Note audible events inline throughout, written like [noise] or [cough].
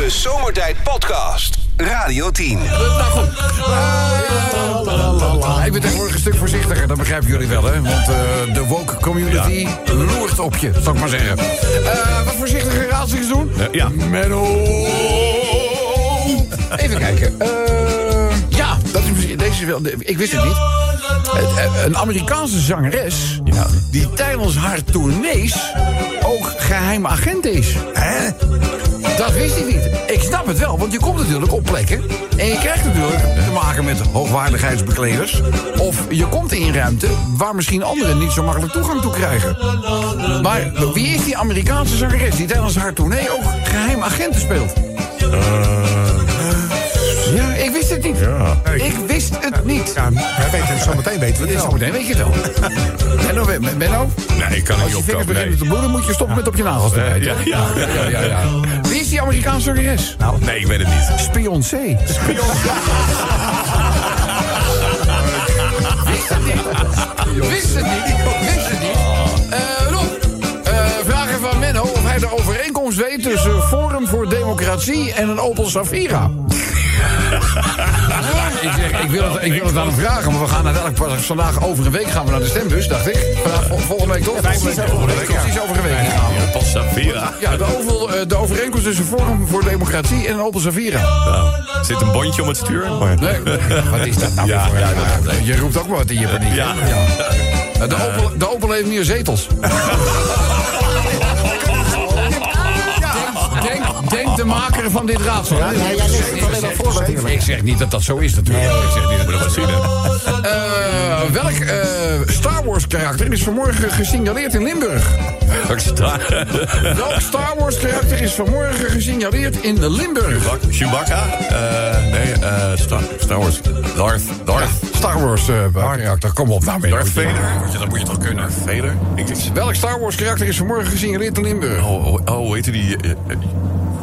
De Zomertijd Podcast. Radio 10. Nou goed. Ik ben tegenwoordig een stuk voorzichtiger, dat begrijpen jullie wel, hè? Want eh, de woke community loert op je, zal ik maar zeggen. Eh, wat voorzichtiger raadsels doen? ja. Menno. Even kijken. Eh, ja, dat is misschien, deze is wel, ik wist het niet. Eh, eh, Een Amerikaanse zangeres Ja. die tijdens haar tournees ook geheim agent is. Hè? Dat wist ik niet. Ik snap het wel, want je komt natuurlijk op plekken... en je krijgt natuurlijk te maken met hoogwaardigheidsbekleders... of je komt in ruimte waar misschien anderen niet zo makkelijk toegang toe krijgen. Maar wie is die Amerikaanse zangeres die tijdens haar tournee ook geheim agenten speelt? Ja, ik wist het niet. Ja. Ik wist het niet. Ja, wij weten het zo meteen weten we het Zo wel. meteen weet je het wel. [laughs] Benno, Ben- Benno, Nee, ik kan er als niet je op vingers komen. beginnen Nee. te bloeden... moet je stoppen met op je nagels te bijten. ja, ja. ja, ja, ja. Wie is die Amerikaanse zangeres? nee, ik weet het niet. Beyoncé. Wist het niet. Wist het niet. Wist het niet. Eh, Rob, eh, vragen van Menno of hij de overeenkomst weet tussen Forum voor Democratie en een Opel Safira. [laughs] ik, zeg, ik, wil het, ik wil het aan hem vragen, maar we gaan uiteindelijk pas vandaag over een week gaan we naar de stembus, dacht ik. Vandaag, vol- volgende week toch? Volgende week, volgende week, precies over een week. we. Pas Safira. Ja, de, oval, eh, de overeenkomst tussen Forum voor Democratie en een Opel Safira. Nou, zit een bondje om het stuur? Maar... Nee, [laughs] wat is dat nou Ja, voor ja, een- dat- Je roept ook maar wat in je paniek. Ja. De, Opel, de Opel heeft meer zetels. [laughs] Denk, denk de maker van dit raadsel. hè? nee, jij legt het alleen maar voor natuurlijk. Ik zeg niet dat dat zo is natuurlijk. Ik zeg niet dat Moet dat zien? Eh, welk eh, Star Wars karakter is vanmorgen gesignaleerd in Limburg? Welke sta- Welk Star Wars karakter is vanmorgen gesignaleerd in Limburg? Chewbacca? Eh, nee, eh, Star, Star Wars. Darth. Darth. Star Wars karakter, kom op nou mee. Darth Vader. Moet je- Dat moet je toch kunnen? Vader? Ik, ik, Welk Star Wars karakter is vanmorgen gesignaleerd in Limburg? oh, oh, oh, hoe heet die?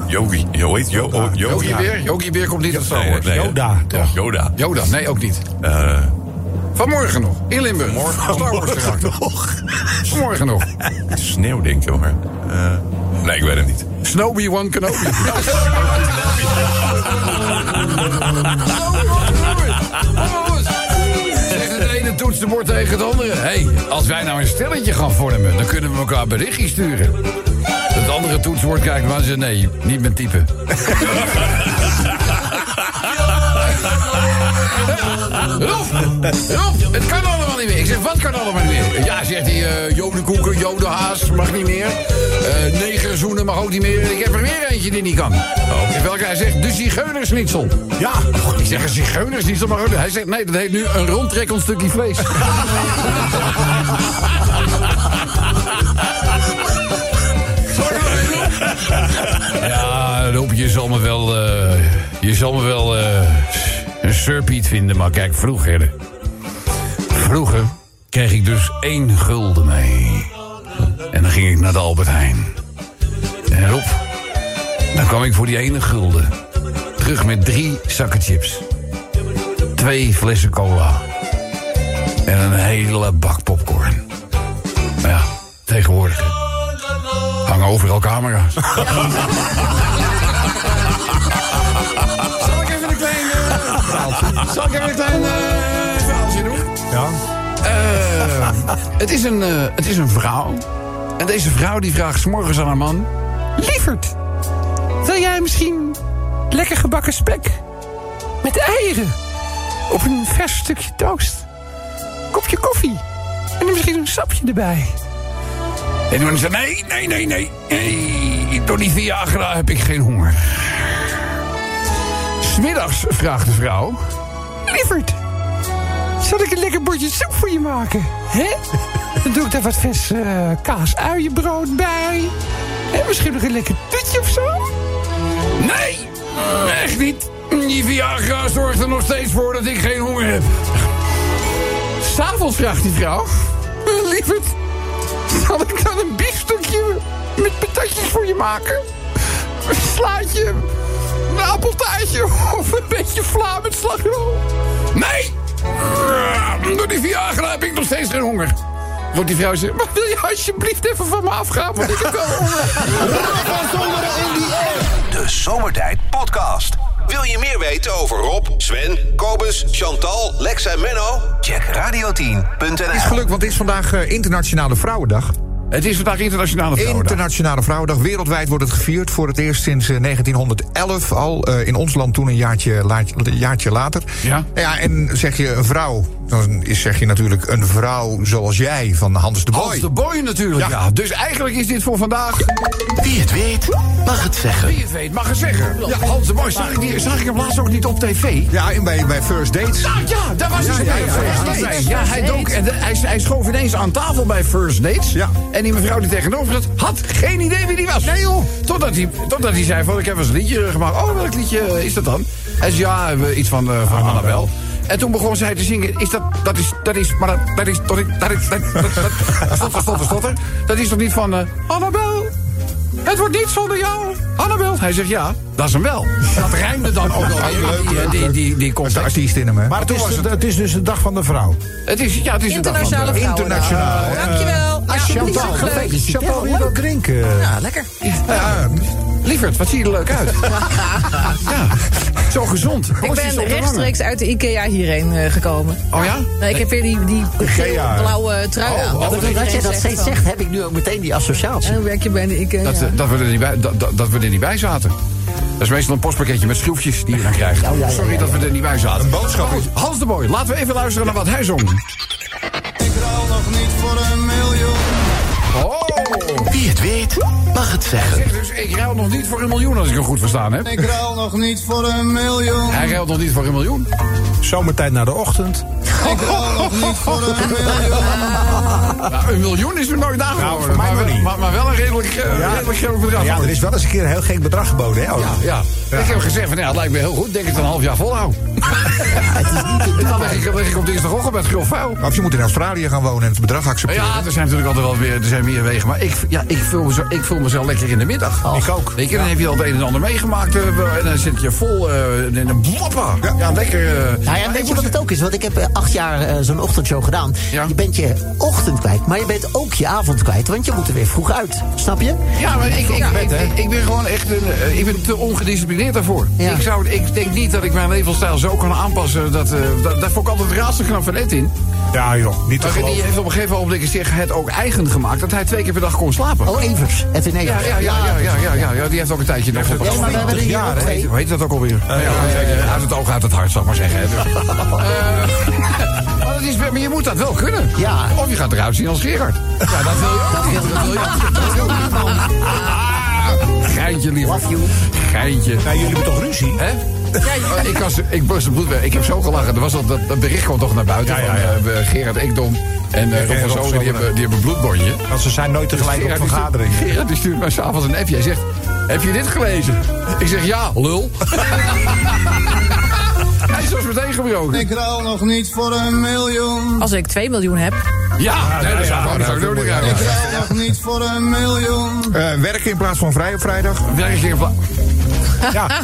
Yogi. Yo, heet Jo- oh, Yogi. Beer? Yogi Beer komt niet uit Star Nee, Wars. nee, Yoda, toch? Yoda. Yoda, nee, ook niet. Eh, Vanmorgen nog, in Limburg. Morgen Wars karakter. Vanmorgen nog. [laughs] sneeuw, denk ik, hoor. Eh, nee, ik weet het niet. Snowy One Kenobi. [laughs] Zegt het ene toetsenbord tegen het andere. Hé, hey, als wij nou een stelletje gaan vormen, dan kunnen we elkaar berichtjes sturen. Andere toetsenbord kijkt maar zegt nee, niet met typen. Rob, Rob, het kan allemaal niet meer. Ik zeg, wat kan allemaal niet meer? Ja, zegt hij, eh jodenkoeken, jodenhaas, mag niet meer. Eh negerzoenen mag ook niet meer. Ik heb er weer eentje die niet kan. Oh. In welke hij zegt, de zigeunersnitzel. Ja, Ik zeg, een zigeunersnitzel mag ook niet. Hij zegt, nee, dat heet nu een rondtrekkend stukje vlees. [laughs] zal me wel eh, een surpiet vinden, maar kijk, vroeger... Vroeger kreeg ik dus één gulden mee. En dan ging ik naar de Albert Heijn. En Rob, dan kwam ik voor die ene gulden. Terug met drie zakken chips. Twee flessen cola. En een hele bak popcorn. Maar ja, tegenwoordig... hangen overal camera's. [laughs] Zal ik een klein eh, verhaaltje doen? ja. Eh, het, is een, eh, het is een vrouw. En deze vrouw die vraagt 's morgens aan haar man... Lieverd, wil jij misschien lekker gebakken spek? Met eieren. Op een vers stukje toast. Kopje koffie. En dan misschien een sapje erbij. En toen zei nee, nee, nee, nee. nee door die Viagra heb ik geen honger. Smiddags vraagt de vrouw... Lieverd, zal ik een lekker bordje soep voor je maken? Hè? Dan doe ik daar wat vers eh, kaas uienbrood bij. En misschien nog een lekker tutje of zo? Nee, echt niet. Die Viagra zorgt er nog steeds voor dat ik geen honger heb. S'avonds vraagt die vrouw... Lieverd, zal ik dan een biefstukje met patatjes voor je maken? Een slaatje, een appeltaartje of een beetje vla met slagroom? Nee! Door die Viagra heb ik nog steeds geen honger. Want die vrouw zegt, maar wil je alsjeblieft even van me afgaan? Want ik heb wel honger. [laughs] De Zomertijd Podcast. Wil je meer weten over Rob, Sven, Kobus, Chantal, Lex en Menno? Check is radio10.nl. geluk, want het is vandaag eh, Internationale Vrouwendag. Het is vandaag Internationale Vrouwendag. Internationale Vrouwendag. Wereldwijd wordt het gevierd. Voor het eerst sinds eh, 1911 al. eh, in ons land toen een jaartje, laat- jaartje later. Ja. ja. En zeg je een vrouw, dan is, zeg je natuurlijk een vrouw zoals jij van Hans de Boy. Hans de Boy natuurlijk, ja. Ja. Dus eigenlijk is dit voor vandaag... Wie het weet, mag het zeggen. Wie het weet, mag het zeggen. Ja, Hans de Boy, zag ik, die, zag ik hem laatst ook niet op tv? Ja, en bij, bij First Dates. Ah, ja, daar was hij. ja, bij ja, First ja, Dates. ja. Ja, hij, dook, en de- hij, hij schoof ineens aan tafel bij First Dates. Ja. En die mevrouw die tegenover zat, had geen idee wie die was. Nee joh. Totdat hij, totdat hij zei van, ik heb eens een liedje gemaakt. Oh, welk liedje is dat dan? Hij zei, ja, eh, iets van, eh, van Annabel. En toen begon zij te zingen. Is dat, dat is, dat is, maar dat, dat is, is, dat is, dat, dat, dat, stotter, stotter, stotter. Dat is toch niet van, eh, Annabel? Het wordt niet zonder jou, Annabel. Hij zegt ja, dat is hem wel. Dat rijmde dan ook al. Die, die, die, die, die De artiest in hem? Maar het is, het is dus de dag van de vrouw. Het is, ja, het is een Internationale Vrouwendag. Internationaal. Dankjewel. Alsjeblieft. Chantal. Chantal, wil drinken? Ja, lekker. Ja, lieverd, wat zie je er leuk uit. [laughs] ja, zo gezond. Ik ben rechtstreeks uit de IKEA hierheen eh, gekomen. Oh ja? Nee, ik heb weer die, die geel-blauwe trui aan. oh, Dat je dat steeds zegt, heb ik nu ook meteen die associatie. En hoe werk je bij de IKEA? Dat, dat, we er niet bij, dat, dat, we er niet bij zaten. Dat is meestal een postpakketje met schroefjes die je dan krijgt. ja, ja, Sorry ja, dat we er niet bij zaten. Een boodschap. Goed, Hans de Boy, laten we even luisteren naar wat hij zong. Ik ruil nog niet voor een miljoen. Oh, Wie het weet, mag het zeggen. zeg dus ik ruil nog niet voor een miljoen als ik hem goed verstaan heb. Ik ruil nog niet voor een miljoen. Hij ruilt nog niet voor een miljoen. Zomertijd naar de ochtend. Ik ruil nog niet voor een [laughs] miljoen. Nou, een miljoen is er nooit Nou, aangeboden. voor mij maar, niet. maar, maar wel een redelijk, eh, redelijk groot bedrag. Ja, er is wel eens een keer een heel gek bedrag geboden, hè? Oh, Ja, ik heb gezegd van ja, het lijkt me heel goed. Denk ik het een half jaar volhouden. [laughs] Dan leg ik, dan leg ik op dinsdagochtend met grof vuil. Of je moet in Australië gaan wonen en het bedrag accepteren. Ja, er zijn natuurlijk altijd wel weer, er zijn meer wegen. Maar ik, ja, ik, voel me zo, ik voel me zo lekker in de middag. Ik ook. Weet je, dan heb je al het een en ander meegemaakt. eh, en dan zit je vol eh, in een bloppa. Ja, lekker. eh. Nou ja, weet je wat het ook is? Want ik heb acht jaar zo'n ochtendshow gedaan. Ja. Je bent je ochtend kwijt, maar je bent ook je avond kwijt. Want je moet er weer vroeg uit. Snap je? Ja, maar ik, ik, ik, ik, ik ben gewoon echt een, ik ben te ongedisciplineerd daarvoor. Ja. Ik, zou, ik denk niet dat ik mijn levensstijl zo kan aanpassen. Dat, dat, daar vond ik altijd raarste knap van Ed in. Ja, joh, niet te Maar die heeft op een gegeven moment zich het ook eigen gemaakt... dat hij twee keer per dag kon slapen. Oh, Evers. Edwin Ja, Evers. ja, ja, ja, ja, ja, ja, ja, die heeft ook een tijdje nog op Ja, maar we hebben er hè? twee. Hoe heet dat ook alweer? Ja, eh, uit het oog, uit het hart, zal ik maar zeggen. [laughs] Eh, maar, dat is, maar je moet dat wel kunnen. Ja. Of je gaat eruit zien als Gerard. Ja, dat wil je ook. Dat wil je ook. Dat wil je ook. Geintje, lieve. Love you. Geintje. Nou, jullie hebben toch ruzie? Hè? Ja, ik, was, ik, was, ik heb zo gelachen. Er was al, dat, dat bericht kwam toch naar buiten Ja, ja, van ja. eh, Gerard Ekdom en eh, Rob en van. Die hebben, die hebben een bloedbondje. Want ze zijn nooit tegelijk op Gerard die stuurt- vergaderingen. Gerard die stuurt mij s'avonds een appje. Hij zegt, heb je dit gelezen? Ik zeg, ja, lul. [laughs] Hij is zoals meteen gebroken. Ik ruil nog niet voor een miljoen. Als ik 2 miljoen heb. Ja, nee, dat is dat ook niet Ik ruil nog niet voor een miljoen. Eh, werken in plaats van vrij op vrijdag. Werk je in pla- [laughs]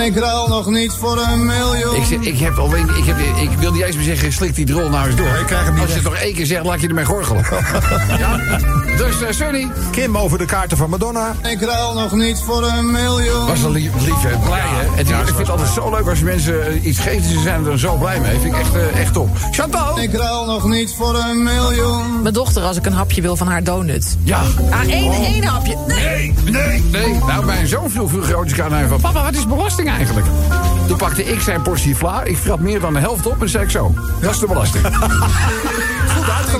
Ik ruil nog niet voor een miljoen. Ik, zeg, ik, heb alleen, ik, heb, ik wil niet eens meer zeggen, slik die drol nou eens door. ik krijg hem niet Als je het nog één keer zegt, laat je ermee gorgelen. [laughs] ja? Dus uh, Sunny, Kim over de kaarten van Madonna. Ik ruil nog niet voor een miljoen. was wel lief, lief en blij, hè? Ik vind het altijd zo leuk als mensen eh, iets geven, ze zijn er zo blij mee. Vind ik echt, eh, echt top. Chantal! Ik ruil nog niet voor een miljoen. Mijn dochter als ik een hapje wil van haar donut. Ja. Ah, één, één hapje. Nee. Nee, nee, nee. Nou, mijn zoon viel vroeger grootjes aan van... Papa, wat is belasting eigenlijk? Toen pakte ik zijn portie vla. Ik vrat meer dan de helft op en zei ik zo. Dat is de belasting. [laughs]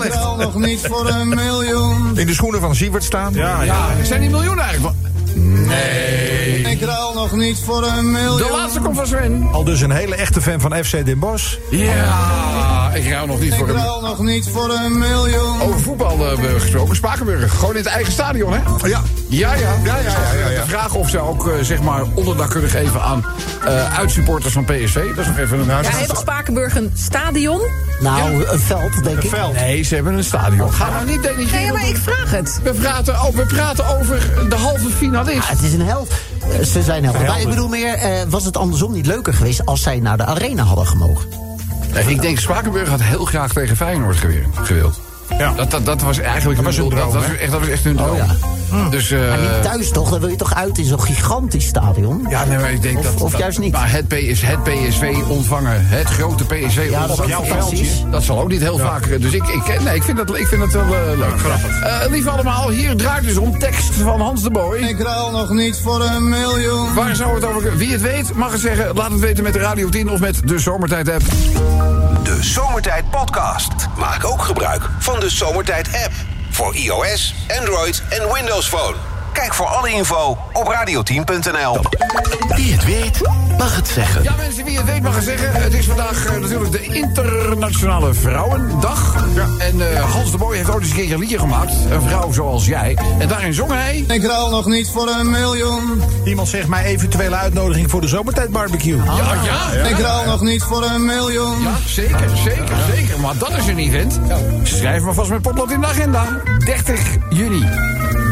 Ik ruil nog niet voor een miljoen. In de schoenen van Sievert staan. Ja, ja. Ja, zijn die miljoenen eigenlijk? van- Ik ruil nog niet voor een miljoen. De laatste komt van Sven. Al dus een hele echte fan van FC Den Bosch. Ja, ik ruil nog niet Ik voor een... ruil nog niet voor een miljoen. Over voetbal eh, gesproken, Spakenburg. Gewoon in het eigen stadion, hè? Ja. Ja, ja. Ja, ja, ja, ja, ja. De vraag of ze ook eh, zeg maar onderdak kunnen geven aan eh uitsupporters van PSV. Dat is nog even een... Ja, heeft Spakenburg een stadion? Nou, een veld, denk ik. Nee, ze hebben een stadion. Ga nou niet denigreren. Nee, maar ik vraag het. We praten, oh, we praten over de halve finalist. Ja, het is een held. Eh, Ze zijn. Maar ik bedoel meer, eh, was het andersom niet leuker geweest als zij naar de arena hadden gemogen? Nee, ik denk Spakenburg had heel graag tegen Feyenoord gewild. Ja. Dat, dat, dat was eigenlijk Dat was hun dat, was echt, dat was echt hun droom. ja. Dus, eh, Maar niet thuis toch? Dan wil je toch uit in zo'n gigantisch stadion? ja, nee, maar ik denk Of- dat... of dat- juist niet? Maar het, PS, het PSV ontvangen, het grote PSV Ja, dat is ontvangen. jouw fantastisch. Dat zal ook niet heel vaak. eh, Dus ik, ik, nee, ik vind dat, ik vind dat wel eh, leuk. grappig. Eh, lief allemaal, hier draait dus om tekst van Hans de Boy. Ik ruil nog niet voor een miljoen. Waar zou het over kunnen? Wie het weet, mag het zeggen. Laat het weten met de Radio 10 of met de Zomertijd app. De Zomertijd Podcast. Maak ook gebruik van de Zomertijd app. Voor iOS, Android en Windows Phone. Kijk voor alle info op radio10.nl. Wie het weet, mag het zeggen. Ja mensen, wie het weet mag het zeggen. Het is vandaag eh, natuurlijk de Internationale Vrouwendag. En eh, Hans de Boy heeft ook eens een keer een liedje gemaakt. Een vrouw zoals jij. En daarin zong hij... Ik ruil nog niet voor een miljoen. Iemand zegt mij eventuele uitnodiging voor de zomertijd barbecue. Ja, ja, Ik ruil nog niet voor een miljoen. Ja, zeker, zeker, zeker. Maar dat is een event. Schrijf maar vast met potlood in de agenda. 30 juni.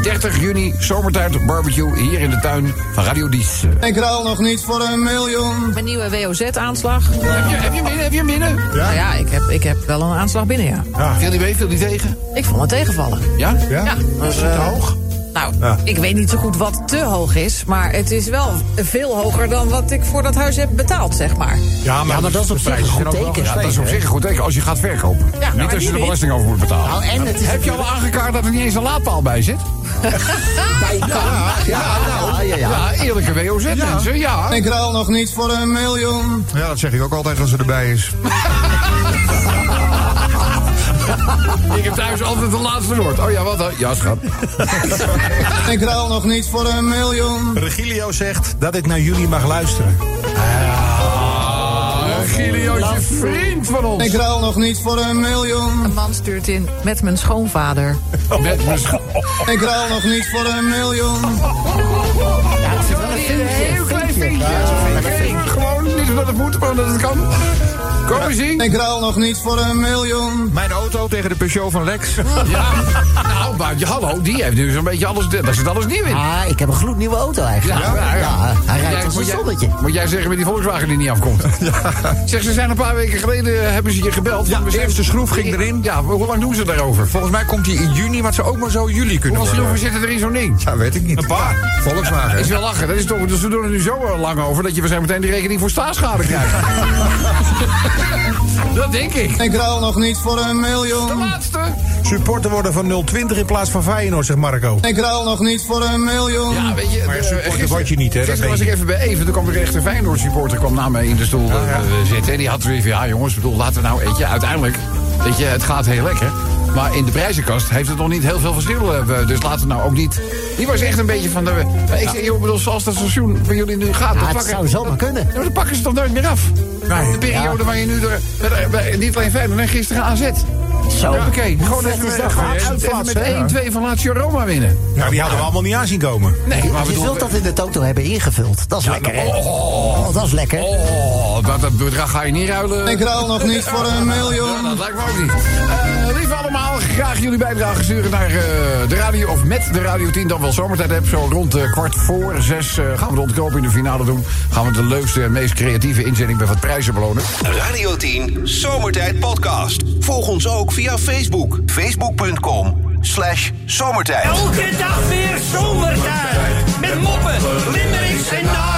30 juni, zomertijd barbecue hier in de tuin van Radio Dies. Ik ruil nog niet voor een miljoen. Mijn nieuwe WOZ-aanslag. Heb je, heb je binnen? Heb je binnen? Nou ja, ik heb, ik heb wel een aanslag binnen, ja. Viel die mee, viel die tegen? Ik vond het tegenvallen. Ja? Ja? Ja. Was het te hoog? Nou, Ja. ik weet niet zo goed wat te hoog is, maar het is wel veel hoger dan wat ik voor dat huis heb betaald, zeg maar. Ja, Ja, maar dat is op zich prijzen een goed ook wel teken. Ja, dat is op zich een goed teken als je gaat verkopen. Ja, niet als je de belasting over moet betalen. Nou, en het is Heb je al aangekaart dat er niet eens een laadpaal bij zit? [laughs] bij kan. Ja, ja, ja, ja. Ja, eerlijke WOZ mensen, ja. Ik ruil nog niet voor een miljoen. Ja, dat zeg ik ook altijd als ze erbij is. [laughs] Ik heb thuis altijd de laatste woord. Oh ja, wat dan? Ja, schat. [laughs] Ik ruil nog niet voor een miljoen. Regilio zegt dat ik naar jullie mag luisteren. Gilio is je vriend van ons. Ik ruil nog niet voor een miljoen. Een man stuurt in met mijn schoonvader. Met mijn scho- Ik ruil nog niet voor een miljoen. Ja, het zit wel een Een heel klein vinkje. vinkje. Ja, Gewoon, niet omdat het moet, maar omdat het kan. Kom eens zien. Ik ruil nog niet voor een miljoen. Mijn auto tegen de Peugeot van Lex. Ja, [laughs] nou, maar hallo, die heeft nu zo'n beetje alles, daar zit alles nieuw in. Ah, ik heb een gloednieuwe auto eigenlijk. Ja, ja, ja. hij rijdt Jij- als een jij- zonnetje. Moet jij zeggen met die Volkswagen die niet afkomt? [laughs] Zeg, ze zijn een paar weken geleden, eh, hebben ze je gebeld. Ja, de eerste schroef ging erin. Ja, hoe lang doen ze daarover? Volgens mij komt hij in juni, maar het zou ook maar zo juli kunnen Hoeveel schroeven zitten er in zo'n ding? Ja, weet ik niet. Een paar. Volkswagen. Is wel lachen. Dat is toch, dus we doen er nu zo lang over dat je waarschijnlijk meteen die rekening voor staatsschade krijgt. [laughs] [laughs] dat denk ik. Ik ruil nog niet voor een De miljoen. laatste. Supporter worden van 020 in plaats van Feyenoord, zegt Marco. Ik ruil nog niet voor een miljoen. Ja, weet je, Maar eh, supporter gisteren- word je niet, hè, dat Gisteren was ik even bij Even. Toen kwam er echt een Feyenoord supporter kwam na mij in de stoel eh, zitten. En die had zoiets van, ja jongens, bedoel, laten we nou, weet je, uiteindelijk, weet je, het gaat heel lekker. Maar in de prijzenkast heeft het nog niet heel veel verschil. eh, Dus laten we nou ook niet... Die was echt een beetje van de... Ik zeg, joh, bedoel, zoals dat seizoen bij jullie nu gaat... Ja, dan het pakken- zou zomaar kunnen. Maar dan pakken ze toch nooit meer af. Nee. De periode waar je nu... Er, met- bij- niet alleen Feyenoord, nee, gisteren AZ. Zo. Oké, gewoon even, is dat even, nou? met hè? 1-2 van Lazio Roma winnen. Ja, die hadden we allemaal niet aan zien komen. Nee, maar Je bedoel- zult dat in de toto hebben ingevuld. Dat is lekker, hè? Oh, dat is lekker. Oh, dat, dat bedrag ga je niet ruilen. Ik ruil nog niet voor een Ja, miljoen. dat lijkt me ook niet. Eh lieve allemaal, graag jullie bijdrage sturen naar eh, de radio of met de Radio 10. Dan wel zomertijd heb. Zo rond eh, kwart voor zes eh, gaan we de ontknoping in de finale doen. Gaan we de leukste en meest creatieve inzending met wat prijzen belonen. Radio 10 Zomertijd Podcast. Volg ons ook via Facebook. Facebook.com slash zomertijd. Elke dag weer zomertijd. Met moppen, limmerings en.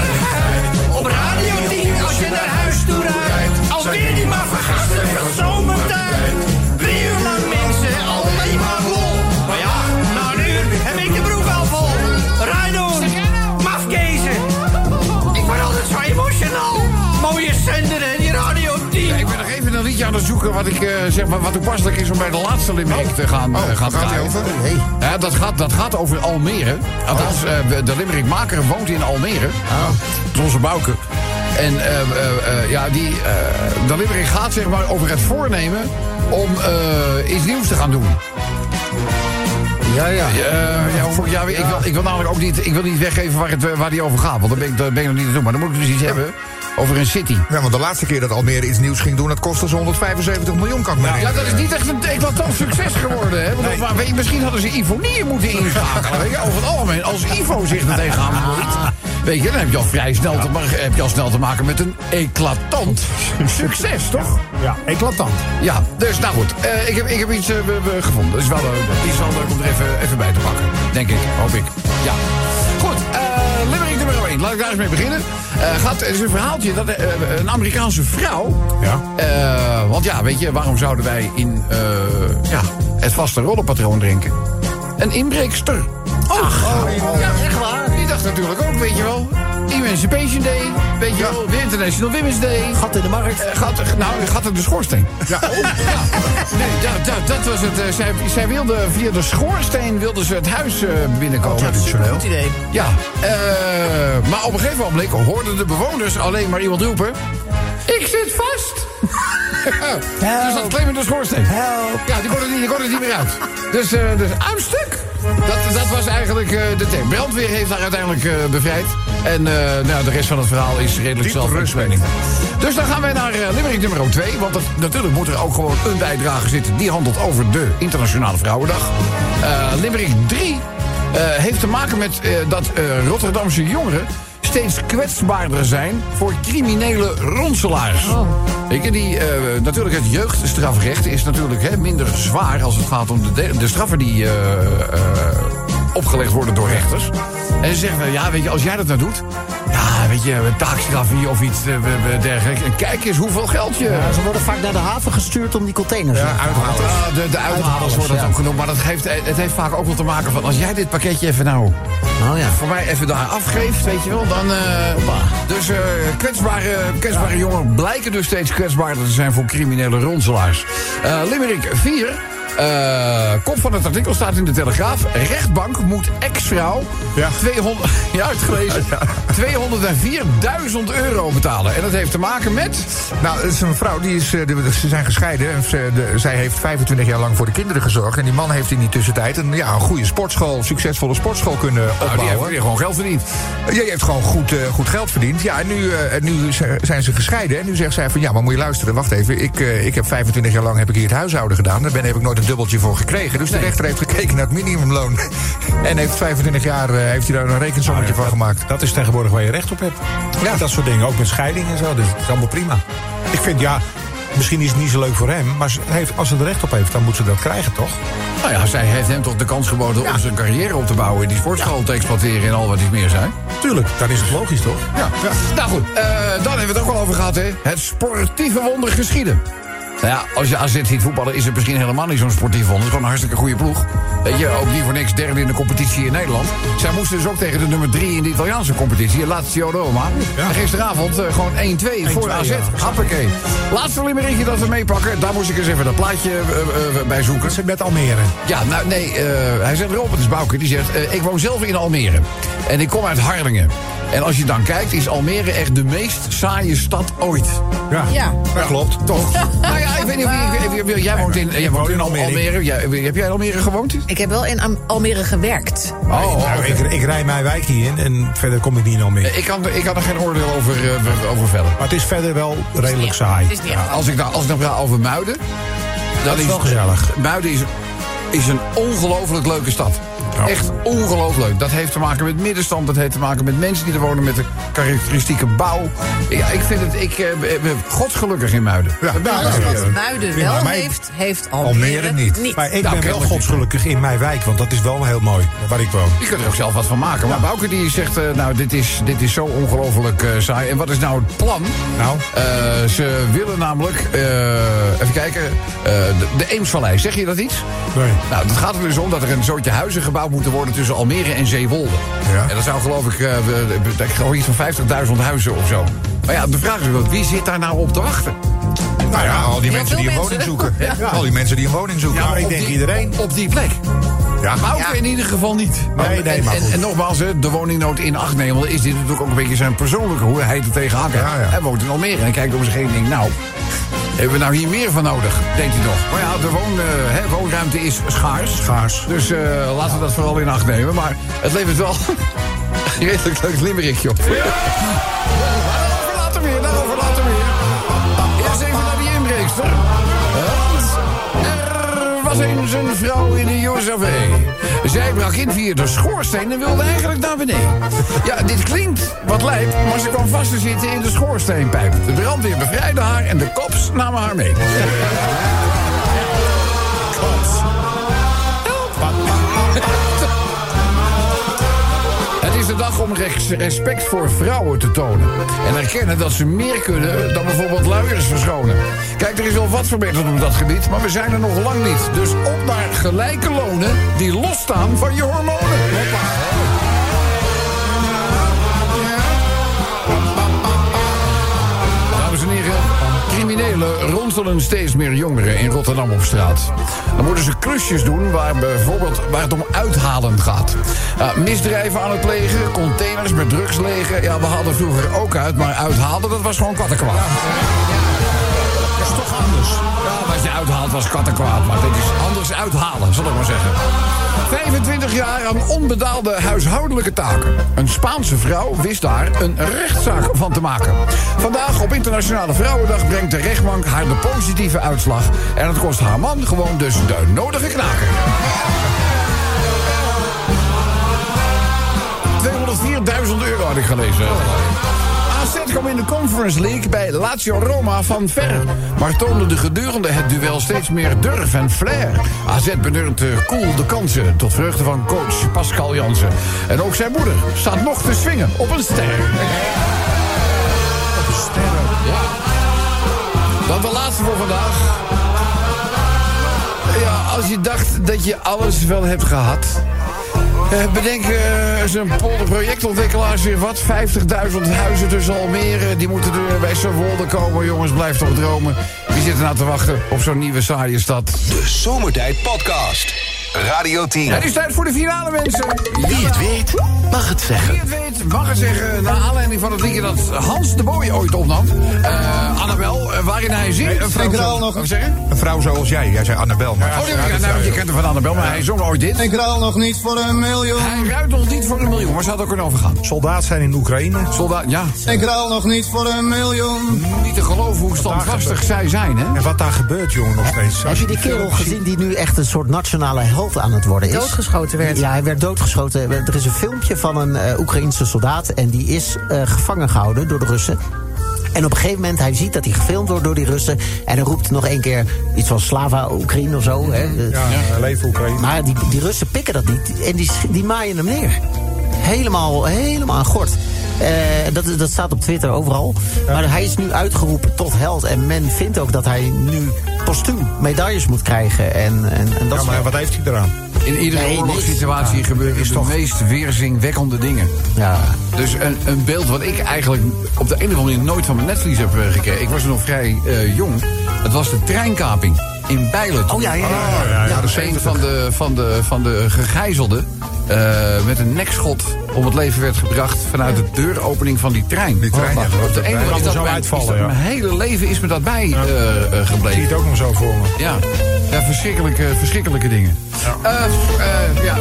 Liedje aan het zoeken wat, ik, eh, zeg maar, wat toepasselijk is om bij de laatste limerick te gaan, eh, gaan gaat draaien. over? Nee. Ja, dat, gaat, dat gaat over Almere. Althans, eh, de limerickmaker woont in Almere. Dat is onze Bouke. En ja, die, de limerick gaat zeg maar over het voornemen om iets nieuws te gaan doen. Ja, ja. Eh, ja, ja, ik, wil, ik wil namelijk ook niet, ik wil niet weggeven waar, het, waar die over gaat. Want dan ben ik, ben ik nog niet te doen. Maar dan moet ik dus iets hebben over een city. Ja, want de laatste keer dat Almere iets nieuws ging doen, dat kostte ze 175 miljoen, kan ik me Ja, dat is niet echt een eclatant succes geworden. Hè? Want, je, misschien hadden ze Ivonieën moeten inschakelen. Weet je, over het algemeen, als Ivo zich er tegenaan bemoeit... Weet je, dan heb je al vrij snel, te, heb je al snel te maken met een eclatant succes, toch? Ja, eclatant. Ja, dus nou goed. eh, ik, heb, ik heb iets eh, gevonden. Dat is wel, eh, iets wel leuk om er even, even bij te pakken. Denk ik, hoop ik. Ja. Eh nummer 1. Laat ik daar eens mee beginnen. Eh, gaat, het is een verhaaltje dat eh, een Amerikaanse vrouw... Ja. eh, want ja, weet je, waarom zouden wij in eh, ja, het vaste rollenpatroon drinken? Een inbreekster. Ach, ja, echt waar. Die dacht natuurlijk ook, weet je wel. Emancipation Day, weet je wel. De International Women's Day. Gat in de markt. Eh, gaat, nou, gaat in de schoorsteen. Ja. [laughs] Nee, dat, dat, dat was het. eh, zij, zij wilde via de schoorsteen wilde ze het huis eh, binnenkomen. Traditioneel. Goed idee. Ja, eh, maar op een gegeven moment hoorden de bewoners alleen maar iemand roepen... Ik zit vast! [laughs] dus dat claimen de schoorsteen. Help. Ja, die kon er niet, die kon er niet meer uit. Dus, eh dus stuk. Dat, dat was eigenlijk eh, de thema. Brandweer heeft haar uiteindelijk eh, bevrijd. En eh, nou, de rest van het verhaal is redelijk zelfverspilling. Dus dan gaan wij naar limerick nummer 2. Want dat- natuurlijk moet er ook gewoon een bijdrage zitten. Die handelt over de Internationale Vrouwendag. Limerick 3 eh, heeft te maken met dat Rotterdamse jongeren steeds kwetsbaarder zijn voor criminele ronselaars. Weet je, die, eh, natuurlijk het jeugdstrafrecht is natuurlijk hè, minder zwaar als het gaat om de, de, de straffen die eh, eh, opgelegd worden door rechters. En ze zeggen, ja, weet je, als jij dat nou doet, ja, weet je, een taakstraf hier of iets eh, dergelijks. En kijk eens hoeveel geld je... Ja, ze worden vaak naar de haven gestuurd om die containers Ja, te halen. Ja, de, de uithalers wordt dat ook genoemd. Maar dat geeft, het heeft vaak ook wel te maken van... als jij dit pakketje even nou Oh ja. voor mij even daar afgeeft, weet je wel, dan... eh, dus eh, kwetsbare, kwetsbare jongeren blijken dus steeds kwetsbaarder te zijn voor criminele ronselaars. Limerick 4... eh, kop van het artikel staat in de Telegraaf. Rechtbank moet ex-vrouw Ja. 200, [laughs] ja, uitgelezen, [laughs] 204.000 euro betalen. En dat heeft te maken met... Nou, het is een vrouw, die is, eh, ze zijn gescheiden. En ze- de- zij heeft 25 jaar lang voor de kinderen gezorgd. En die man heeft in die tussentijd een, ja, een goede sportschool, succesvolle sportschool kunnen Nou, die opbouwen. heeft weer gewoon geld verdiend. Ja, je hebt gewoon goed, eh, goed geld verdiend. Ja, en nu, en nu zijn ze gescheiden. En nu zegt zij van, ja, maar moet je luisteren, wacht even. Ik, ik heb 25 jaar lang heb ik hier het huishouden gedaan. Daar ben, heb ik nooit een dubbeltje voor gekregen. Dus de rechter heeft gekeken naar het minimumloon. [laughs] En heeft 25 jaar heeft hij daar een rekensommetje van gemaakt. Dat is tegenwoordig waar je recht op hebt. Ja, dat soort dingen. Ook met scheiding en zo. Dus het is allemaal prima. Ik vind, ja, misschien is het niet zo leuk voor hem. Maar ze heeft, als ze er recht op heeft, dan moet ze dat krijgen, toch? Nou ja, zij heeft hem toch de kans geboden om zijn carrière op te bouwen... en die sportschool te exploiteren en al wat iets meer zijn. Tuurlijk, dan is het logisch, toch? Ja. Nou goed, eh, dan hebben we het ook al over gehad, hè. Het sportieve wonder geschieden. Nou ja, als je AZ ziet voetballen is het misschien helemaal niet zo'n sportief wonder. Het is gewoon een hartstikke goede ploeg. Weet je, ook niet voor niks derde in de competitie in Nederland. Zij moesten dus ook tegen de nummer 3 in de Italiaanse competitie, Lazio Roma. Ja. En gisteravond eh, gewoon 1-2 voor 1-2, AZ. ja. Happakee. Laatste limerickje dat we meepakken. Daar moest ik eens even dat plaatje eh, bij zoeken. Dat zit met Almere. Ja, nou nee, hij zegt het is Bouke, die zegt... ik woon zelf in Almere en ik kom uit Harlingen. En als je dan kijkt, is Almere echt de meest saaie stad ooit. Ja, Ja. dat klopt. Toch? [laughs] nou ja, ik weet niet of je... Jij woont in, jij woont woon in Almere. Almere. Jij- heb jij in Almere gewoond? Ik heb wel in Almere gewerkt. Oh, Nou, ik, ik rij mijn wijk hier in en verder kom ik niet in Almere. Ik kan, ik kan er geen oordeel over, eh, over vellen. Maar het is verder wel redelijk saai. Het is niet echt. Als ik, nou, als ik dan praat over Muiden... Dan is wel gezellig. Muiden is, is een ongelooflijk leuke stad. Echt ongelooflijk. Dat heeft te maken met middenstand. Dat heeft te maken met mensen die er wonen met de karakteristieke bouw. Ja, ik vind het... Ik eh, ben godsgelukkig in Muiden. Ja, nou, Alles wat ja. Muiden wel heeft, heeft Almere, Almere niet. Maar ik Nou, ben wel godsgelukkig in mijn wijk, want dat is wel heel mooi, waar ik woon. Je kunt er ook zelf wat van maken. Maar Bouke die zegt, eh, nou, dit is, dit is zo ongelooflijk eh, saai. En wat is nou het plan? Nou? Eh, ze willen namelijk, eh, even kijken, eh, de, de Eemsvallei. Zeg je dat iets? Nee. Nou, het gaat er dus om dat er een soortje huizen gebouwd moeten worden tussen Almere en Zeewolde. Ja. En dat zou geloof ik, eh, we- ik geloof iets van 50.000 huizen of zo. Maar ja, de vraag is wel, wie zit daar nou op te wachten? Nou ja, al die mensen die een woning zoeken. Ja. Al die mensen die een woning zoeken. Ja, maar ik denk die- iedereen. Op die plek. Ja, Bouke Ja. in ieder geval niet. Nee, nee, en, maar en, goed. en nogmaals, hè, de woningnood in acht nemen... is dit natuurlijk ook een beetje zijn persoonlijke... hoe hij er tegenaan kijkt. Ja, ja. Hij woont in Almere en kijkt om zich heen en denkt... nou, hebben we nou hier meer van nodig, denkt hij toch. Maar ja, de woon, hè, woonruimte is schaars. Schaars. Dus eh, laten we dat vooral in acht nemen. Maar het levert wel een [laughs] redelijk leuk limerickje op. Daarover later weer, daarover later weer. Eerst even naar die inbreekster. Want er was eens een vrouw in de USA. Zij brak in via de schoorsteen en wilde eigenlijk naar beneden. Ja, dit klinkt wat lijp, maar ze kwam vast te zitten in de schoorsteenpijp. De brandweer bevrijdde haar en de kops namen haar mee. Om res- respect voor vrouwen te tonen. En erkennen dat ze meer kunnen dan bijvoorbeeld luiers verschonen. Kijk, er is wel wat verbeterd op dat gebied, maar we zijn er nog lang niet. Dus op naar gelijke lonen die losstaan van je hormonen. Criminelen ronselen steeds meer jongeren in Rotterdam op straat. Dan moeten ze klusjes doen waar bijvoorbeeld waar het om uithalen gaat. Ja, misdrijven aan het plegen, containers met drugs legen. Ja, we hadden vroeger ook uit, maar uithalen dat was gewoon kattenkwaad. Dat is toch anders? Wat je uithaalt was kattenkwaad, maar dit is anders uithalen, zal ik maar zeggen. 25 jaar aan onbetaalde huishoudelijke taken. Een Spaanse vrouw wist daar een rechtszaak van te maken. Vandaag op Internationale Vrouwendag brengt de rechtbank haar de positieve uitslag. En het kost haar man gewoon dus de nodige knaken. 204.000 euro had ik gelezen. Kwam in de Conference League bij Lazio Roma van ver. Maar toonde de gedurende het duel steeds meer durf en flair. AZ benurkt cool de kansen tot vreugde van coach Pascal Jansen. En ook zijn moeder staat nog te swingen op een ster. Op een ster? Ja. Dan de laatste voor vandaag. Ja, als je dacht dat je alles wel hebt gehad... Eh, bedenk eh, een polder projectontwikkelaars weer wat. 50.000 huizen tussen Almere. Die moeten er bij Zerwolde komen. Jongens, blijf toch dromen. Wie zit er nou te wachten op zo'n nieuwe saaie stad? De Zomertijd Podcast. Radio 10. Het is tijd voor de finale, mensen. Wie het weet, mag het zeggen. Wie het weet, mag het zeggen. Naar aanleiding van het liedje dat Hans de Boy ooit opnam. Eh Annabel, eh, waarin hij zingt. Een ruil nog- Wat zeggen? Een vrouw zoals jij. Jij zei Annabel, maar... Oh, nee, nou, je kent hem van Annabel, maar hij zong ooit dit. Ik ruil nog niet voor een miljoen. Hij ruikt nog niet voor een miljoen. Waar zou het ook kunnen overgaan? Soldaat zijn in Oekraïne. Soldaat, ja. Ik ruil nog niet voor een miljoen. Niet te geloven hoe standvastig zij zijn, hè? En wat daar gebeurt, jongen, nog steeds. Heb je die kerel gezien die nu echt een soort nationale aan het worden is? Doodgeschoten werd. Ja, hij werd doodgeschoten. Er is een filmpje van een eh Oekraïense soldaat en die is eh, gevangen gehouden door de Russen. En op een gegeven moment, hij ziet dat hij gefilmd wordt door die Russen. En hij roept nog één keer iets van Slava Oekraïne of zo. Hè. Ja, ja. leven Oekraïne. Maar die, die Russen pikken dat niet. En die, die maaien hem neer. Helemaal, helemaal aan gort. Eh, dat, dat staat op Twitter overal. Maar hij is nu uitgeroepen tot held. En men vindt ook dat hij nu postuum medailles moet krijgen. En, en, en dat Ja, soort- maar wat heeft hij eraan? In iedere Nee, oorlogssituatie nee. gebeuren de meest weerzinwekkende dingen. ja. Dus een, een beeld wat ik eigenlijk op de een of andere manier nooit van mijn netvlies heb eh, gekregen. Ik was nog vrij eh, jong. Het was de treinkaping in Bijlen. Oh ja, ja, ja. ja, ja, dus een van de, van de, van de gegijzelden eh, met een nekschot om het leven werd gebracht vanuit de deuropening van die trein. Die trein, ja, Oh, op de ene manier is dat zo mijn, uitvallen, is dat- ja. Mijn hele leven is me dat bij eh, eh, Ik zie gebleven. het ook nog zo voor me. Ja, ja verschrikkelijke, verschrikkelijke dingen. Eh, eh, ja,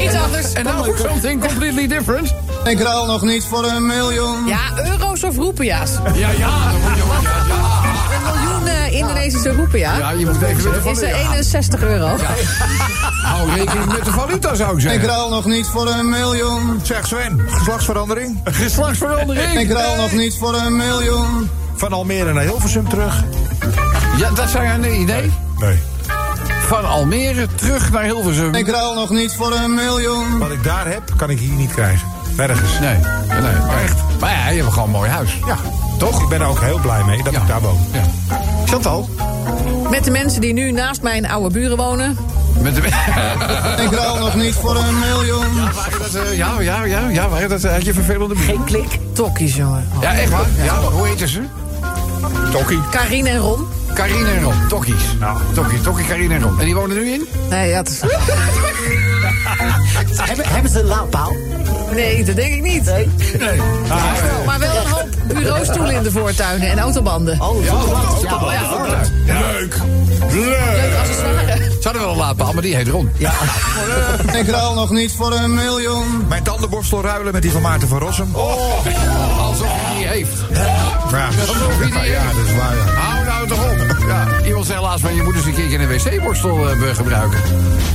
Iets anders. en nou voor something completely different. Ik ruil nog niet voor een miljoen. Ja, euro's of roepia's. Ja, ja, dan moet je ook- Indonesische roepia. Ja, je moet even met de is er 61 euro. Hou rekening met de valuta, zou ik Ik zeggen. ruil nog niet voor een miljoen. Zeg Sven, geslachtsverandering? Geslachtsverandering. [laughs] Ik ruil nog niet voor een miljoen. Van Almere naar Hilversum terug? Ja, dat zou jij een idee. Nee. Van Almere terug naar Hilversum. Ik ruil nog niet voor een miljoen. Wat ik daar heb, kan ik hier niet krijgen. Nergens. Nee, nee, maar echt. Maar ja, je hebt gewoon een mooi huis. Ja, toch? Ik ben er ook heel blij mee dat Ja. ik daar woon. Ja. Chantal? Met de mensen die nu naast mijn oude buren wonen. Met de... [laughs] Ik ruil nog niet voor een miljoen. Waren dat, eh, ja, ja, ja, ja, waren dat, eh, had je vervelende buren? Geen klik. Tokkies, jongen. Ja, echt waar? Ja, hoe heten ze? Tokkie. Karine en Ron. Karine en Ron, Tokkies. Nou. Tokkie, Tokkie, Karine en Ron. En die wonen nu in? Nee, ja, dat is... [laughs] Hebben, hebben ze een laadpaal? nee, dat denk ik niet. Nee. Maar wel een hoop bureaustoelen in de voortuinen en autobanden. Oh, Ja, Ja, ja. ja. Leuk. Leuk accessoire. Ze hadden wel een laadpaal, maar die heet Ron. Ja. Ik ruil nog niet voor een miljoen. Mijn tandenborstel ruilen met die van Maarten van Rossum. Alsof hij die heeft. Ja, Alsof hij die ja, heeft. dat is waar. Ja. Hou nou toch op. Ja, iemand zei laatst van je moet eens een keertje een wc-borstel eh, gebruiken.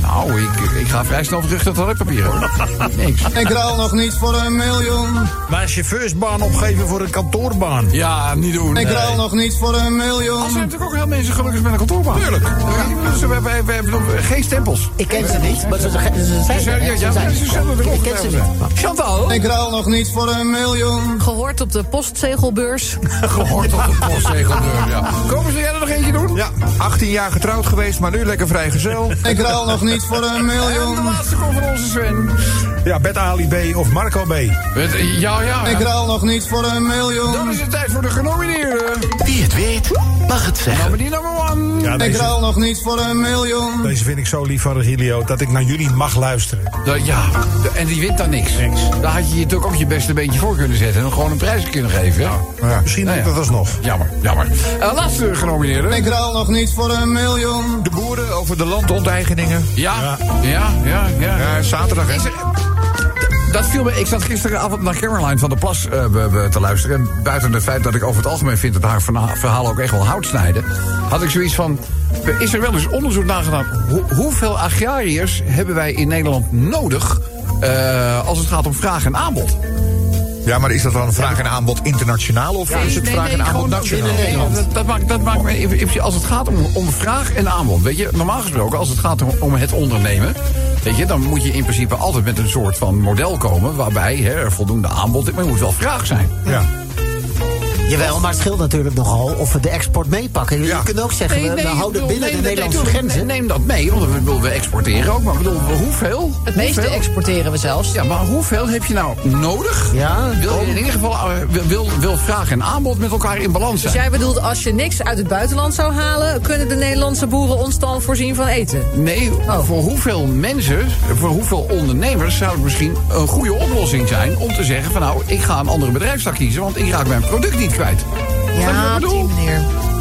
Nou, ik, ik ga vrij snel terug naar toiletpapier hoor. [laughs] Niks. Ik ruil nog niet voor een miljoen. Mijn chauffeursbaan opgeven voor een kantoorbaan. Ja, niet doen. Ik nee. ruil nog niet voor een Er zijn miljoen. natuurlijk ook heel mensen gelukkig met een kantoorbaan. Tuurlijk. we, we, we, we hebben nog geen stempels. Ik ken ze niet, maar ze, ze, zijn Ze er. ja, zijn ze zullen er Ik ook ken ze niet. Chantal? Ik ruil nog niet voor een miljoen. Gehoord op de postzegelbeurs. [laughs] Gehoord op de postzegeldeur, ja. Komen ze jij er nog doen? Ja, 18 jaar getrouwd geweest, maar nu lekker vrijgezel. [laughs] Ik ruil nog niet voor een En de miljoen. laatste komt van onze Sven. Ja, Bet Ali B of Marco B. Ja, ja. Ik ruil nog niet voor een Dan miljoen. is het tijd voor de genomineerden. Wie het weet, mag het zeggen. Nominee number one. Ja, Ik ruil nog niet voor een miljoen. deze vind ik zo lief van Regilio dat ik naar jullie mag luisteren. Ja, de- en die wint dan niks. Daar had je je natuurlijk ook je beste beentje voor kunnen zetten. En gewoon een prijs kunnen geven. Ja. Ja, misschien Nou ja. dat alsnog. Jammer, jammer. Uh, laatste genomineerde. Ik ruil nog niet voor een miljoen. De boeren over de landonteigeningen. Ja, ja, ja, ja. Ja, zaterdag, hè? Er- Dat viel me. Ik zat gisteravond naar Caroline van der Plas eh, te luisteren. En buiten het feit dat ik over het algemeen vind dat haar verhalen ook echt wel hout snijden. had ik zoiets van. Is er wel eens onderzoek naar gedaan? Hoe, hoeveel agrariërs hebben wij in Nederland nodig. eh, als het gaat om vraag en aanbod? Ja, maar is dat dan een vraag en aanbod internationaal of is het vraag en aanbod nationaal? Dat, dat maakt, dat maakt me even- als het gaat om, om vraag en aanbod. Weet je, normaal gesproken, als het gaat om, om het ondernemen. Weet je, dan moet je in principe altijd met een soort van model komen. waarbij hè, er voldoende aanbod is, maar er moet wel vraag zijn. Ja. Jawel, maar het scheelt natuurlijk nogal of we de export meepakken. Je Ja. kunt ook zeggen, we, houden bedoel, binnen neem- de Nederlandse nee, grenzen. Neem dat mee, want we, we exporteren ook. Maar bedoel, hoeveel? Het meeste Hoeveel? exporteren we zelfs. Ja, maar hoeveel heb je nou nodig? Ja, Wil je in ieder geval eh, wil, wil, wil vraag en aanbod met elkaar in balans Dus zijn? jij bedoelt, als je niks uit het buitenland zou halen... kunnen de Nederlandse boeren ons dan voorzien van eten? Nee, Oh. voor hoeveel mensen, voor hoeveel ondernemers zou het misschien een goede oplossing zijn om te zeggen van nou, ik ga een andere bedrijfstak kiezen, want ik raak mijn product niet kwijt. Op die manier.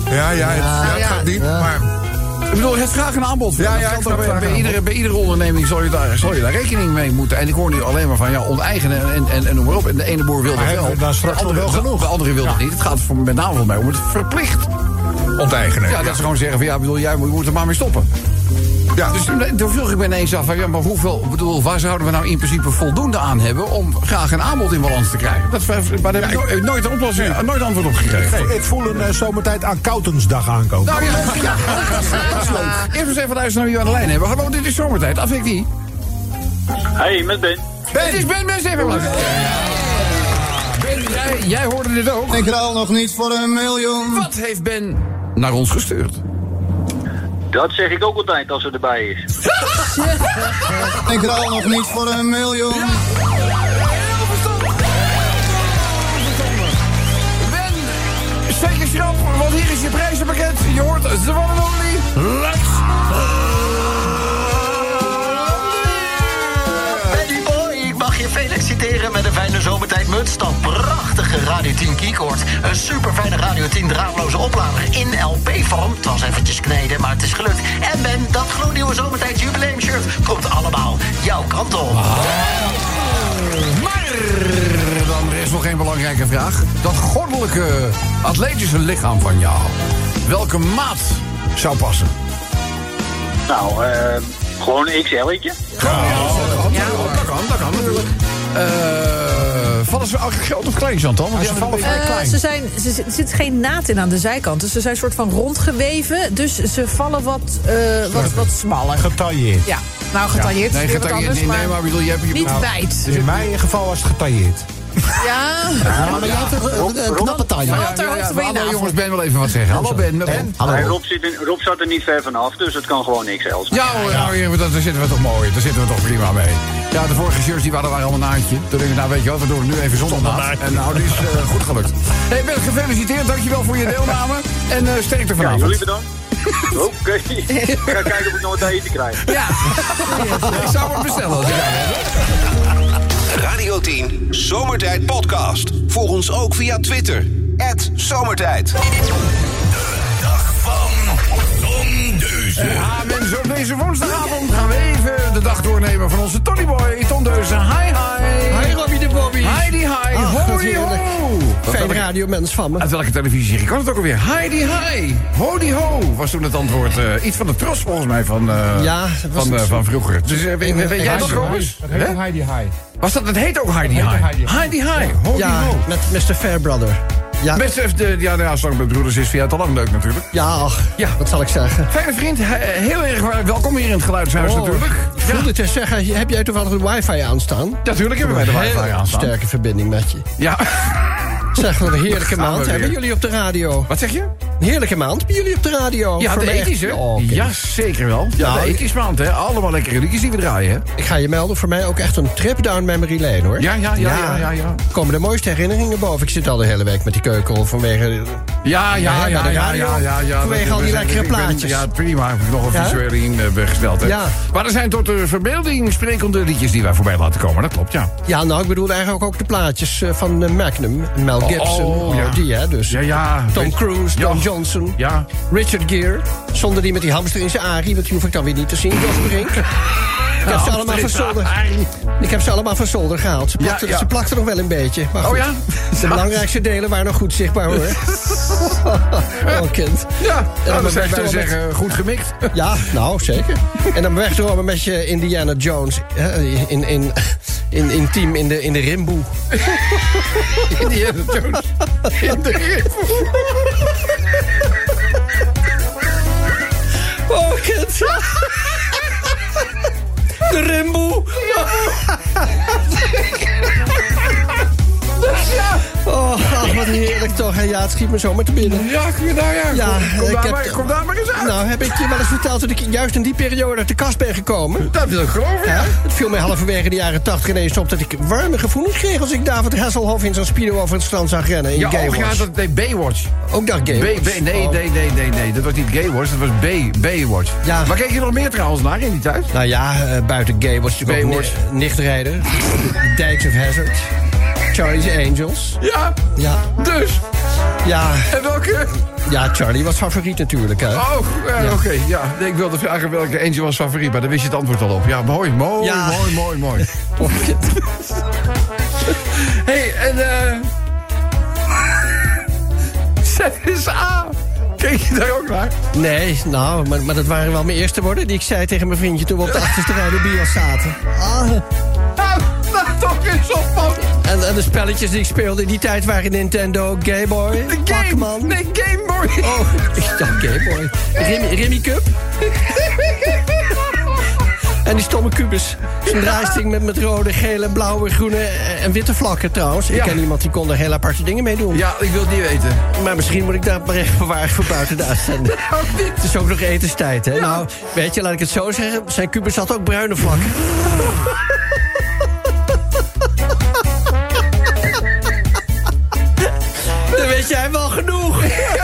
Ja, ja, het, ja, het ja. gaat niet, Ja. maar... Ik bedoel, het vraag en aanbod. Ja, Dat ja, ik bij, iedere, bij iedere onderneming zal je, daar, zal je daar rekening mee moeten. En ik hoor nu alleen maar van ja, onteigenen en, en, en noem maar op. En de ene boer wil dat wel. we dan straks de andere, wel genoeg? De andere wil dat niet. Het gaat voor, met name voor mij om het verplicht. Onteigenen. Ja, dat ze gewoon zeggen van ja, bedoel, jij moet, je moet er maar mee stoppen. Ja. Dus toen, vroeg ik me ineens af ja, maar hoeveel, ik bedoel, waar zouden we nou in principe voldoende aan hebben om graag een aanbod in balans te krijgen? Dat, maar daar heb ik no- nooit een oplossing, nooit antwoord op gekregen. Ik voel een eh, zomertijd accountantdag aankomen. Nou ja, [laughs] ja, [laughs] dat is leuk. Eerst eens even luisteren naar wie we aan de lijn hebben. Hallo, dit is zomertijd. Af ik die. Hey, met Ben. Ben. Het is Ben, Ben, even luisteren. Ben, jij, jij hoorde dit ook. Ik ruil nog niet voor een miljoen. Wat heeft Ben naar ons gestuurd? Dat zeg ik ook altijd als ze erbij is. [laughs] Ik ruil nog niet voor een miljoen. Heel verstandig. Ben, steek je schrap, want hier is je prijzenpakket. Je hoort only. Let's feliciteren met een fijne zomertijdmuts. Dat prachtige Radio 10 keycord. Een super fijne Radio 10 draadloze oplader in LP-vorm. Het was eventjes kneden, maar het is gelukt. En Ben, dat gloednieuwe zomertijd jubileumshirt komt allemaal jouw kant op. Maar dan is nog één belangrijke vraag. Dat goddelijke atletische lichaam van jou. Welke maat zou passen? Nou, eh, gewoon een XL'tje. Ja, dat kan, dat kan natuurlijk. Eh, vallen ze eigenlijk groot of klein, Chantal? Want ze vallen vrij Eh, klein. ze zijn, ze, er zit geen naad in aan de zijkant. Dus ze zijn een soort van rondgeweven. Dus ze vallen wat, eh, wat, wat smaller. Getailleerd. Ja, nou getailleerd Nee, is weer wat getailleerd, anders. nee, nee, maar maar bedoel, je hebt je... niet nou, wijd. Dus in mijn geval was het getailleerd. Ja, Ja, maar jij hebt een, knappe. Ja, ja, ja, hallo jongens, Ben wil even wat zeggen. Hallo Ben, met Ben. Rob, zit in- Rob zat er niet ver vanaf, dus het kan gewoon XL zijn. Ja hoor, nou, hier, dat- daar zitten we toch mooi. Daar zitten we toch prima mee. Ja, de vorige shirts die waren, waren allemaal naadje. Toen denk ik, nou weet je wat, we doen het nu even zonder naad. En nou, die is eh, goed gelukt. Hey Ben, gefeliciteerd. Dankjewel voor je deelname. En eh sterkte Ja, vanavond. jullie bedankt. [laughs] Oké, ik ga kijken of ik nog wat te eten krijg. ja. [laughs] Ik zou het bestellen als ik heb. Radio 10 Zomertijd Podcast. Volg ons ook via Twitter. Zomertijd. Dag van Ja, mensen, op deze woensdagavond gaan we even de dag doornemen van onze Tonyboy, Van me. Uit welke televisie kan het ook alweer? Heidi, hi. Hodi, ho. Was toen het antwoord. eh, iets van de tros volgens mij van, eh, Ja, dat was van, eh, het. van vroeger. Dus weet, weet jij dat? Dat heet? Heidi High. Was dat, het heet ook Heidi, hi. Heidi Hi. Heidi, hi. Hodi, Ja, ho. met Mr. Fairbrother. Ja, Best even de, ja, nou ja, met Broeders is via het al lang leuk natuurlijk. ja, ach, Ja. wat zal ik zeggen? Fijne vriend, he- heel erg welkom hier in het Geluidshuis Oh, natuurlijk. Ik wilde te zeggen, heb jij toevallig de wifi aanstaan? Natuurlijk hebben wij de wifi aanstaan. sterke verbinding met je. Ja. [laughs] Zeg, wat een heerlijke maand hebben jullie op de radio. Wat zeg je? Heerlijke maand bij jullie op de radio. Ja, de ethische. Oh. Ja, zeker wel. Ja, Nou, de ethische maand, hè. Allemaal lekkere liedjes die we draaien, hè. Ik ga je melden, voor mij ook echt een trip down memory lane, hoor. Ja, ja, ja, ja, ja, ja. Komen de mooiste herinneringen boven. Ik zit al de hele week met die keuken vanwege... Ja, ja, Ja, ja, ja. Vanwege al die lekkere plaatjes. Ja, prima. Heb ik nog een visuele in eh, gesteld, hè. Ja. Maar er zijn tot de verbeelding sprekende liedjes die wij voorbij laten komen. Dat klopt, ja. Ja, nou, ik bedoel eigenlijk ook de plaatjes eh, van eh, Magnum. Mel Gibson, oh, ja. die, hè, dus. Ja, ja. Tom Cruise, Ja. Don Johnson, Ja. Richard Gere. Zonder die met die hamster in zijn arie, want die hoef ik dan weer niet te zien, Jos Brink. Ik heb, ze allemaal van zolder, ik heb ze allemaal van zolder gehaald. Ze plakten, ja. ze plakten nog wel een beetje. Maar Oh ja? [laughs] De belangrijkste delen waren nog goed zichtbaar hoor. [laughs] oh, kind. Ja, nou, dan zou je met- zeggen, goed gemikt. Ja, nou, zeker. En dan wegdromen met je Indiana Jones in, in, in, in team in de, in de rimboe. [laughs] Indiana Jones. In de rib. Oh, [laughs] kind. [laughs] Rimboe. Oh, ach, wat heerlijk toch. En ja, het schiet me zomaar te binnen. Ja, kom je daar, ja. Ja, kom, kom ik daar heb- maar, kom daar maar eens uit. Nou, heb ik je wel eens verteld dat ik juist in die periode uit de kast ben gekomen? Dat wil ik geloven, Ja, ja. het viel mij halverwege de jaren 80 ineens op dat ik warme gevoelens kreeg als ik David Hasselhoff in zijn speedo over het strand zag rennen in Ja, Gay oh, ja, dat deed Baywatch. Ook dat Gay B, Wars. B, nee, Oh. nee, nee, nee, nee. Dat was niet Gaywatch, dat was B, Baywatch. Ja. Maar keek je nog meer trouwens naar in die tijd? Nou ja, eh, buiten Gay was natuurlijk ook Baywatch. ni- Nichtrijder. Dykes of Hazard. Charlie's Angels. Ja, Ja, dus. ja, En welke? ja, Charlie was favoriet natuurlijk. Hè. Oh, eh, Ja. oké. Ja, nee, ik wilde vragen welke Angel was favoriet, maar daar wist je het antwoord al op. Ja, mooi, mooi, Ja. mooi, mooi, mooi. [laughs] [laughs] Hey, en eh... [laughs] ZSA. Keek je daar ook naar? Nee, nou, maar, maar dat waren wel mijn eerste woorden die ik zei tegen mijn vriendje toen we op de achterste rij de bios zaten. Ah. Nou, nou toch eens op, man. En, en de spelletjes die ik speelde in die tijd waren Nintendo, Game Boy, De game. Pac-Man. Nee, Game Boy. Oh, [laughs] ik dacht Game Boy. Rimmy, Rimmy Cup. [laughs] En die stomme kubus. Zijn draaisting met, met rode, gele, blauwe, groene en witte vlakken trouwens. Ik Ja. ken iemand die kon er heel aparte dingen mee doen. Ja, ik wil het niet weten. Maar misschien moet ik daar maar even bewaren voor buiten de uitzending. [laughs] Het is ook nog etenstijd, hè? Nou, weet je, laat ik het zo zeggen. Zijn kubus had ook bruine vlakken. Weet jij wel genoeg.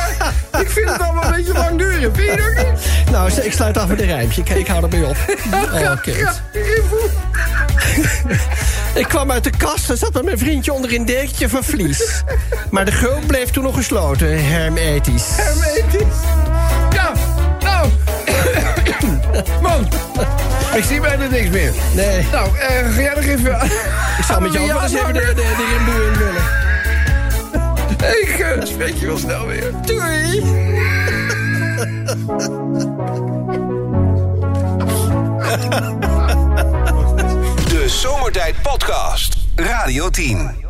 [laughs] Ik vind het allemaal een beetje lang duren. Vind je dat niet? Nou, ik sluit af met een rijmpje. Ik, ik hou erbij op. [laughs] Oh, kind. [laughs] Ik kwam uit de kast en zat met mijn vriendje onder een dekentje van vlies. Maar de geul bleef toen nog gesloten, hermetisch. Hermetisch. Ja, nou. [coughs] Man, ik zie bijna niks meer. Nee, Nou, eh, ga jij nog even... ik zal met jou wel eens even de, de, de rimboe in willen. Ik eh, spreek je wel snel weer. Doei! De Zomertijd Podcast. Radio 10.